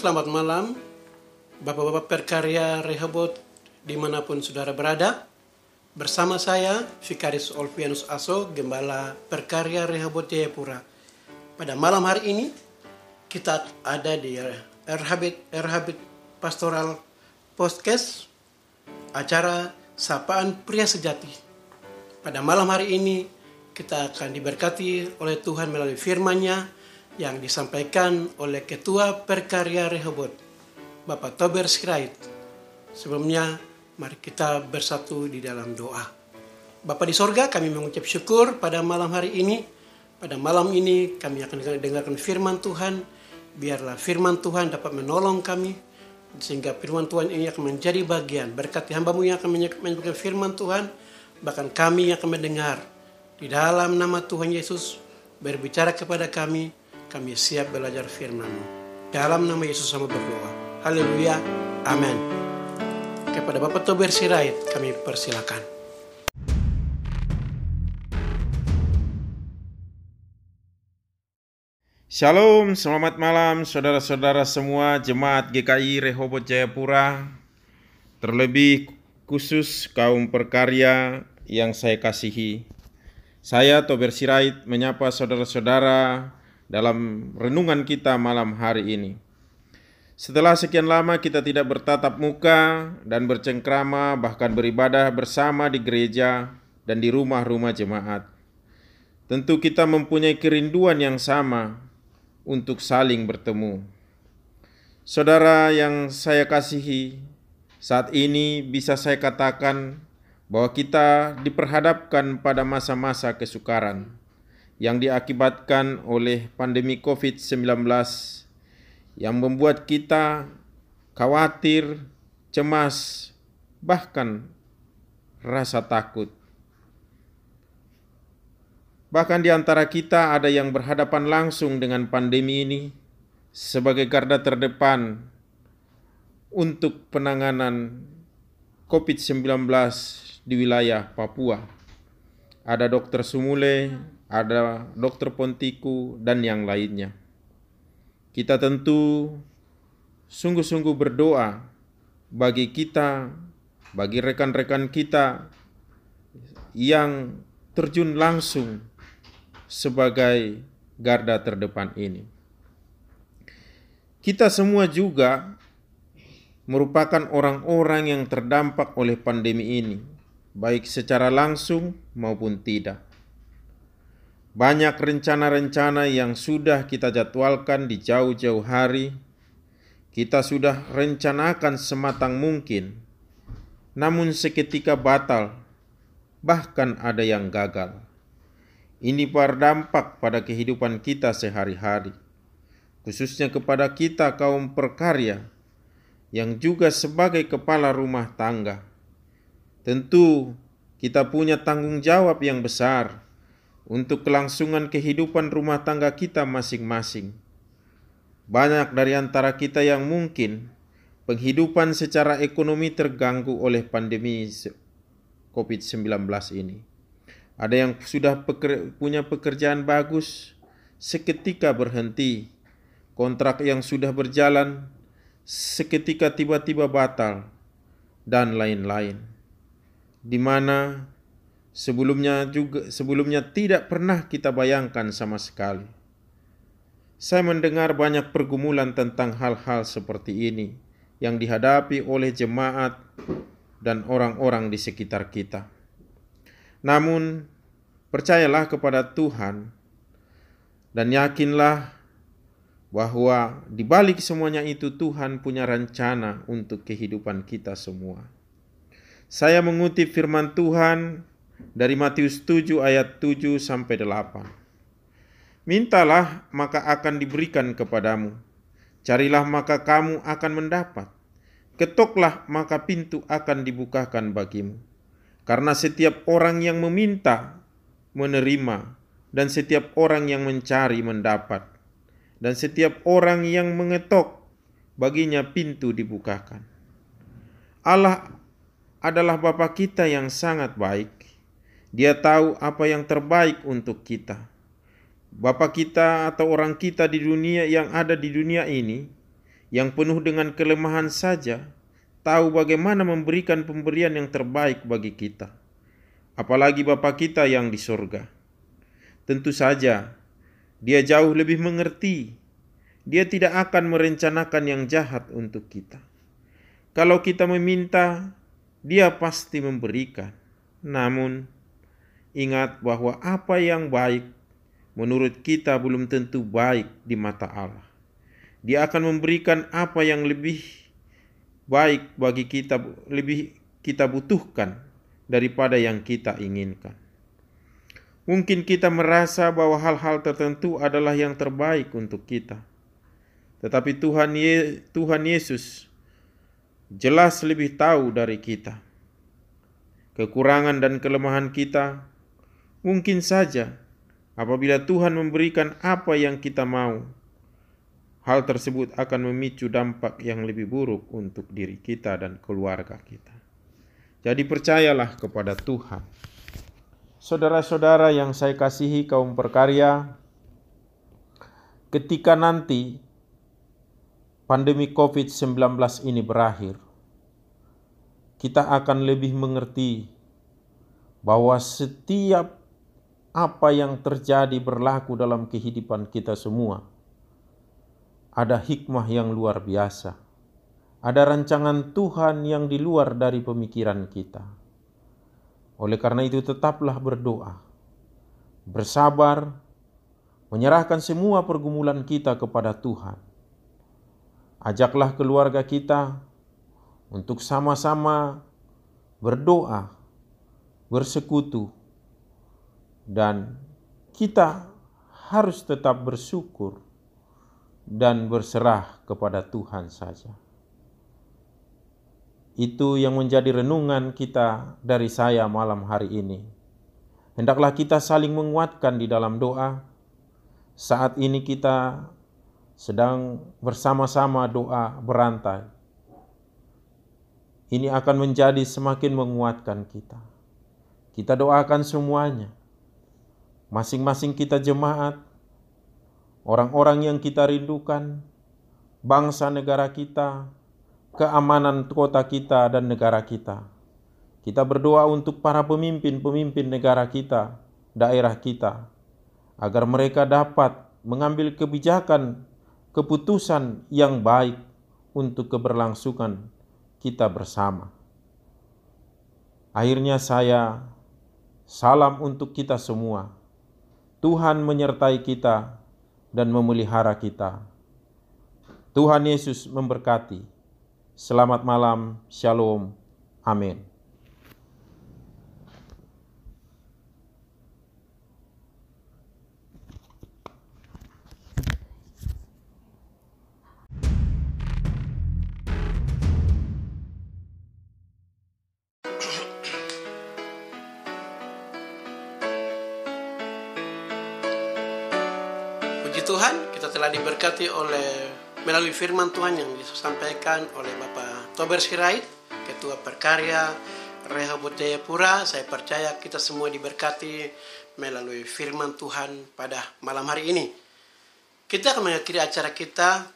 selamat malam. Bapak-bapak perkarya Rehoboth di mana pun saudara berada. Bersama saya, Vikaris Olvianus Aso, Gembala Perkarya Rehoboth Jayapura. Pada malam hari ini, kita ada di Erhabit, Erhabit Pastoral Podcast, acara Sapaan Pria Sejati. Pada malam hari ini, kita akan diberkati oleh Tuhan melalui firman-Nya yang disampaikan oleh Ketua Perkarya Rehoboth, Bapak Tober Sirait. Sebelumnya, mari kita bersatu di dalam doa. Bapak di sorga, kami mengucap syukur pada malam hari ini. Pada malam ini kami akan dengarkan firman Tuhan. Biarlah firman Tuhan dapat menolong kami. Sehingga firman Tuhan ini akan menjadi bagian. Berkati hambamu yang akan menyampaikan firman Tuhan. Bahkan kami yang akan mendengar. Di dalam nama Tuhan Yesus berbicara kepada kami. Kami siap belajar firman-Mu. Dalam nama Yesus sama berdoa. Haleluya. Amin. Kepada Bapak Tober Sirait kami persilakan. Shalom, selamat malam saudara-saudara semua jemaat GKI Rehoboth Jayapura Terlebih khusus kaum perkarya yang saya kasihi Saya Tober Sirait menyapa saudara-saudara dalam renungan kita malam hari ini Setelah sekian lama kita tidak bertatap muka dan bercengkrama bahkan beribadah bersama di gereja dan di rumah-rumah jemaat Tentu kita mempunyai kerinduan yang sama untuk saling bertemu. Saudara yang saya kasihi, saat ini bisa saya katakan bahwa kita diperhadapkan pada masa-masa kesukaran yang diakibatkan oleh pandemi COVID-19 yang membuat kita khawatir cemas, bahkan rasa takut. Bahkan di antara kita ada yang berhadapan langsung dengan pandemi ini sebagai garda terdepan untuk penanganan COVID-19 di wilayah Papua. Ada dokter Sumule, ada dokter Pontiku, dan yang lainnya. Kita tentu sungguh-sungguh berdoa bagi kita, bagi rekan-rekan kita yang terjun langsung sebagai garda terdepan ini. Kita semua juga merupakan orang-orang yang terdampak oleh pandemi ini, baik secara langsung maupun tidak. Banyak rencana-rencana yang sudah kita jadwalkan di jauh-jauh hari, kita sudah rencanakan sematang mungkin, namun seketika batal, bahkan ada yang gagal. Ini berdampak pada kehidupan kita sehari-hari, khususnya kepada kita kaum perkarya yang juga sebagai kepala rumah tangga. Tentu kita punya tanggung jawab yang besar untuk kelangsungan kehidupan rumah tangga kita masing-masing. Banyak dari antara kita yang mungkin penghidupan secara ekonomi terganggu oleh pandemi COVID-19 ini. Ada yang sudah peker, punya pekerjaan bagus, seketika berhenti. Kontrak yang sudah berjalan, seketika tiba-tiba batal, dan lain-lain. Di mana sebelumnya juga sebelumnya tidak pernah kita bayangkan sama sekali. Saya mendengar banyak pergumulan tentang hal-hal seperti ini yang dihadapi oleh jemaat dan orang-orang di sekitar kita. Namun, percayalah kepada Tuhan dan yakinlah bahwa di balik semuanya itu Tuhan punya rencana untuk kehidupan kita semua. Saya mengutip firman Tuhan dari Matius 7 ayat 7 sampai 8. Mintalah maka akan diberikan kepadamu. Carilah maka kamu akan mendapat. Ketoklah maka pintu akan dibukakan bagimu. Karena setiap orang yang meminta, menerima, dan setiap orang yang mencari, mendapat, dan setiap orang yang mengetok, baginya pintu dibukakan. Allah adalah Bapa kita yang sangat baik. Dia tahu apa yang terbaik untuk kita. Bapa kita atau orang kita di dunia yang ada di dunia ini, yang penuh dengan kelemahan saja, tahu bagaimana memberikan pemberian yang terbaik bagi kita. Apalagi Bapa kita yang di sorga. Tentu saja, dia jauh lebih mengerti. Dia tidak akan merencanakan yang jahat untuk kita. Kalau kita meminta, dia pasti memberikan. Namun, ingat bahwa apa yang baik menurut kita belum tentu baik di mata Allah. Dia akan memberikan apa yang lebih baik bagi kita lebih kita butuhkan daripada yang kita inginkan. Mungkin kita merasa bahwa hal-hal tertentu adalah yang terbaik untuk kita. Tetapi Tuhan Ye, Tuhan Yesus jelas lebih tahu dari kita. Kekurangan dan kelemahan kita mungkin saja apabila Tuhan memberikan apa yang kita mau, hal tersebut akan memicu dampak yang lebih buruk untuk diri kita dan keluarga kita. Jadi percayalah kepada Tuhan. Saudara-saudara yang saya kasihi kaum perkarya, ketika nanti pandemi COVID-19 ini berakhir, kita akan lebih mengerti bahwa setiap apa yang terjadi berlaku dalam kehidupan kita semua ada hikmah yang luar biasa. Ada rancangan Tuhan yang di luar dari pemikiran kita. Oleh karena itu, tetaplah berdoa, bersabar, menyerahkan semua pergumulan kita kepada Tuhan. Ajaklah keluarga kita untuk sama-sama berdoa, bersekutu, dan kita harus tetap bersyukur dan berserah kepada Tuhan saja. Itu yang menjadi renungan kita dari saya malam hari ini. Hendaklah kita saling menguatkan di dalam doa. Saat ini kita sedang bersama-sama doa berantai. Ini akan menjadi semakin menguatkan kita. Kita doakan semuanya. Masing-masing kita jemaat, orang-orang yang kita rindukan, bangsa negara kita, keamanan kota kita dan negara kita. Kita berdoa untuk para pemimpin-pemimpin negara kita, daerah kita, agar mereka dapat mengambil kebijakan, keputusan yang baik untuk keberlangsungan kita bersama. Akhirnya saya salam untuk kita semua. Tuhan menyertai kita dan memelihara kita. Tuhan Yesus memberkati. Selamat malam, Shalom, Amin. Puji Tuhan, kita telah diberkati oleh melalui firman Tuhan yang disampaikan oleh Bapak Tober Sirait, Ketua Perkarya Rehoboth Jayapura. Saya percaya kita semua diberkati melalui firman Tuhan pada malam hari ini. Kita akan mengakhiri acara kita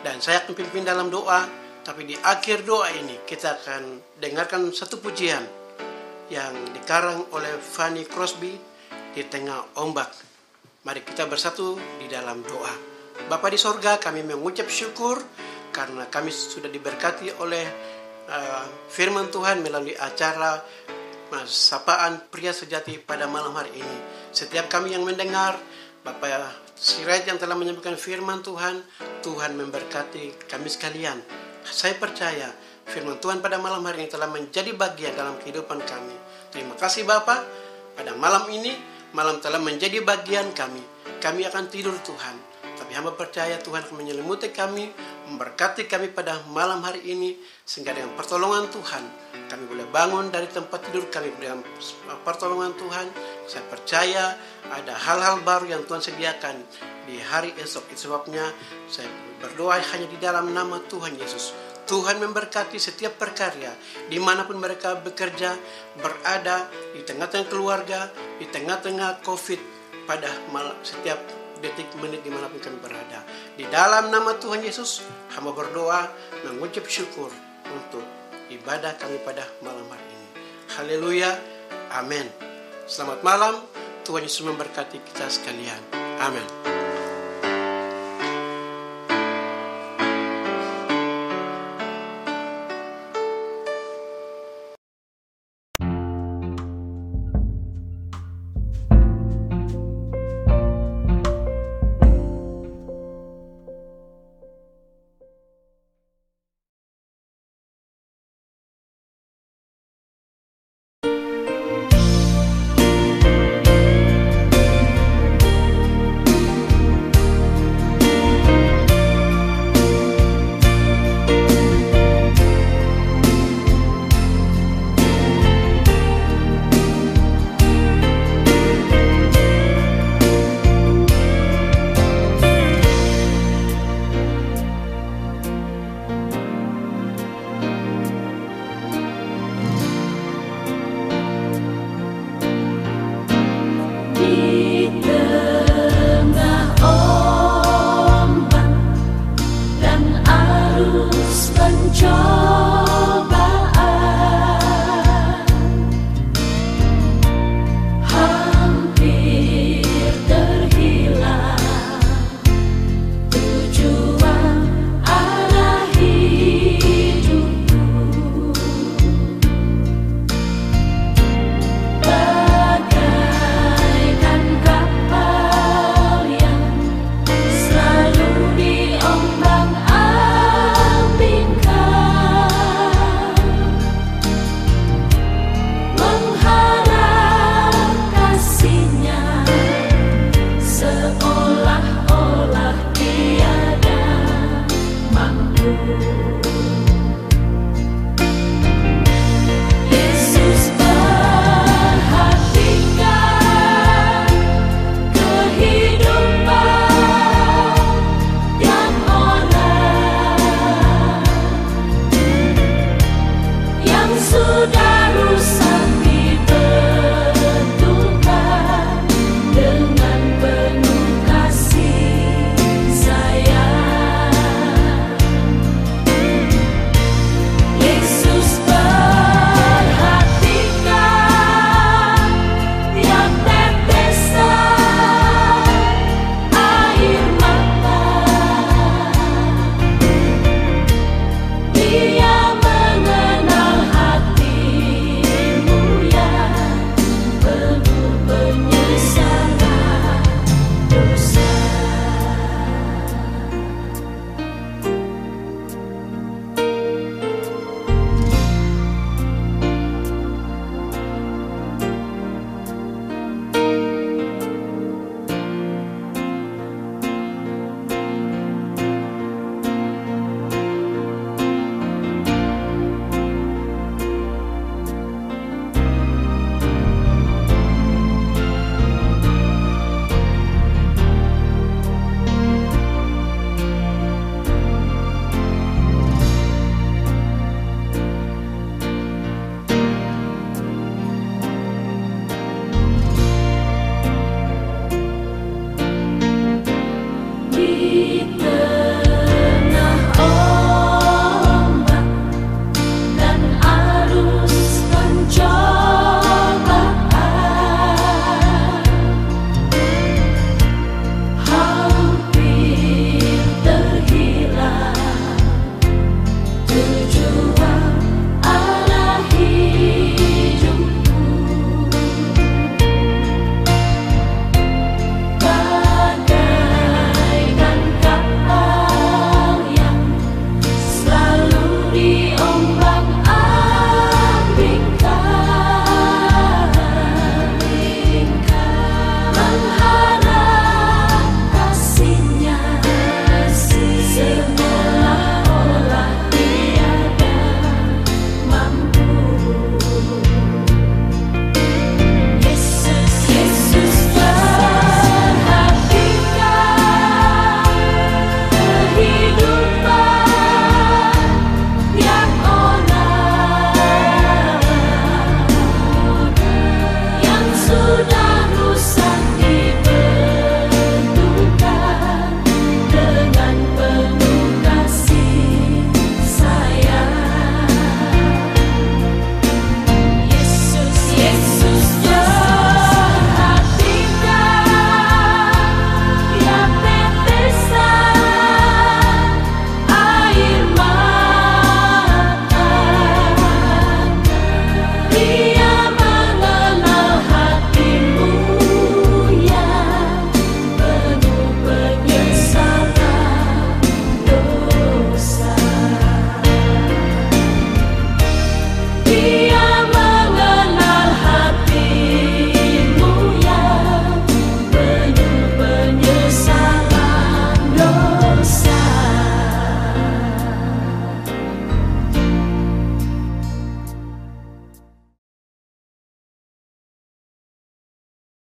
dan saya akan pimpin dalam doa, tapi di akhir doa ini kita akan dengarkan satu pujian yang dikarang oleh Fanny Crosby di tengah ombak. Mari kita bersatu di dalam doa. Bapa di sorga, kami mengucap syukur karena kami sudah diberkati oleh uh, firman Tuhan melalui acara uh, sapaan pria sejati pada malam hari ini. Setiap kami yang mendengar, Bapak Sirait yang telah menyampaikan firman Tuhan, Tuhan memberkati kami sekalian. Saya percaya firman Tuhan pada malam hari ini telah menjadi bagian dalam kehidupan kami. Terima kasih Bapak, pada malam ini malam telah menjadi bagian kami. Kami akan tidur Tuhan. Tapi hamba percaya Tuhan akan menyelimuti kami, memberkati kami pada malam hari ini, sehingga dengan pertolongan Tuhan, kami boleh bangun dari tempat tidur kami dengan pertolongan Tuhan. Saya percaya ada hal-hal baru yang Tuhan sediakan di hari esok. Itu sebabnya saya berdoa hanya di dalam nama Tuhan Yesus. Tuhan memberkati setiap perkarya di mana pun mereka bekerja, berada di tengah-tengah keluarga, di tengah-tengah COVID pada setiap detik menit di mana pun kami berada. Di dalam nama Tuhan Yesus, hamba berdoa mengucap syukur untuk ibadah kami pada malam hari ini. Haleluya, amin. Selamat malam, Tuhan Yesus memberkati kita sekalian. Amin.